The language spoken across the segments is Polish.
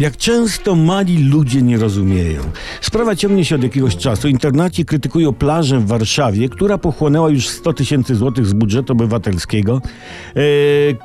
Jak często mali ludzie nie rozumieją. Sprawa ciągnie się od jakiegoś czasu. Internaci krytykują plażę w Warszawie, która pochłonęła już 100 tysięcy złotych z budżetu obywatelskiego. Eee,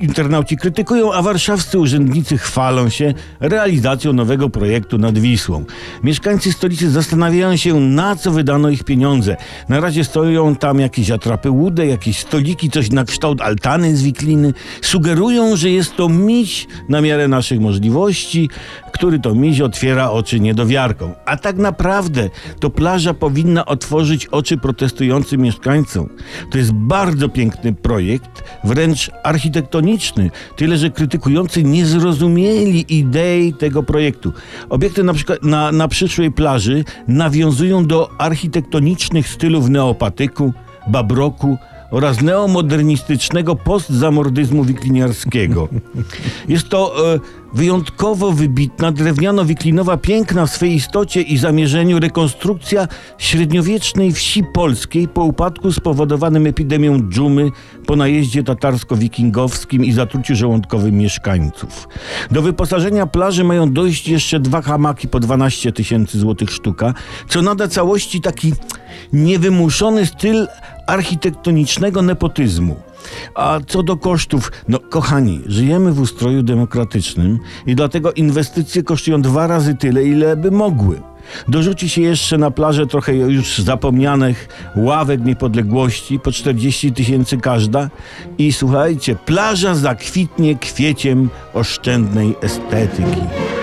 internauci krytykują, a warszawscy urzędnicy chwalą się realizacją nowego projektu nad Wisłą. Mieszkańcy stolicy zastanawiają się, na co wydano ich pieniądze. Na razie stoją tam jakieś atrapy łude, jakieś stoliki, coś na kształt altany z wikliny. Sugerują, że jest to miś na miarę naszych możliwości, który to miś otwiera oczy niedowiarkom. A tak naprawdę to plaża powinna otworzyć oczy protestującym mieszkańcom. To jest bardzo piękny projekt, wręcz architektoniczny, tyle że krytykujący nie zrozumieli idei tego projektu. Obiekty na przykład na, na przyszłej plaży nawiązują do architektonicznych stylów neopatyku, babroku, oraz neomodernistycznego postzamordyzmu wikliniarskiego. Jest to e, wyjątkowo wybitna, drewniano-wiklinowa, piękna w swej istocie i zamierzeniu rekonstrukcja średniowiecznej wsi polskiej po upadku spowodowanym epidemią dżumy po najeździe tatarsko-wikingowskim i zatruciu żołądkowym mieszkańców. Do wyposażenia plaży mają dojść jeszcze dwa hamaki po 12 tysięcy złotych sztuka, co nada całości taki niewymuszony styl architektonicznego nepotyzmu. A co do kosztów, no kochani, żyjemy w ustroju demokratycznym i dlatego inwestycje kosztują dwa razy tyle, ile by mogły. Dorzuci się jeszcze na plażę trochę już zapomnianych ławek niepodległości, po 40 tysięcy każda i słuchajcie, plaża zakwitnie kwieciem oszczędnej estetyki.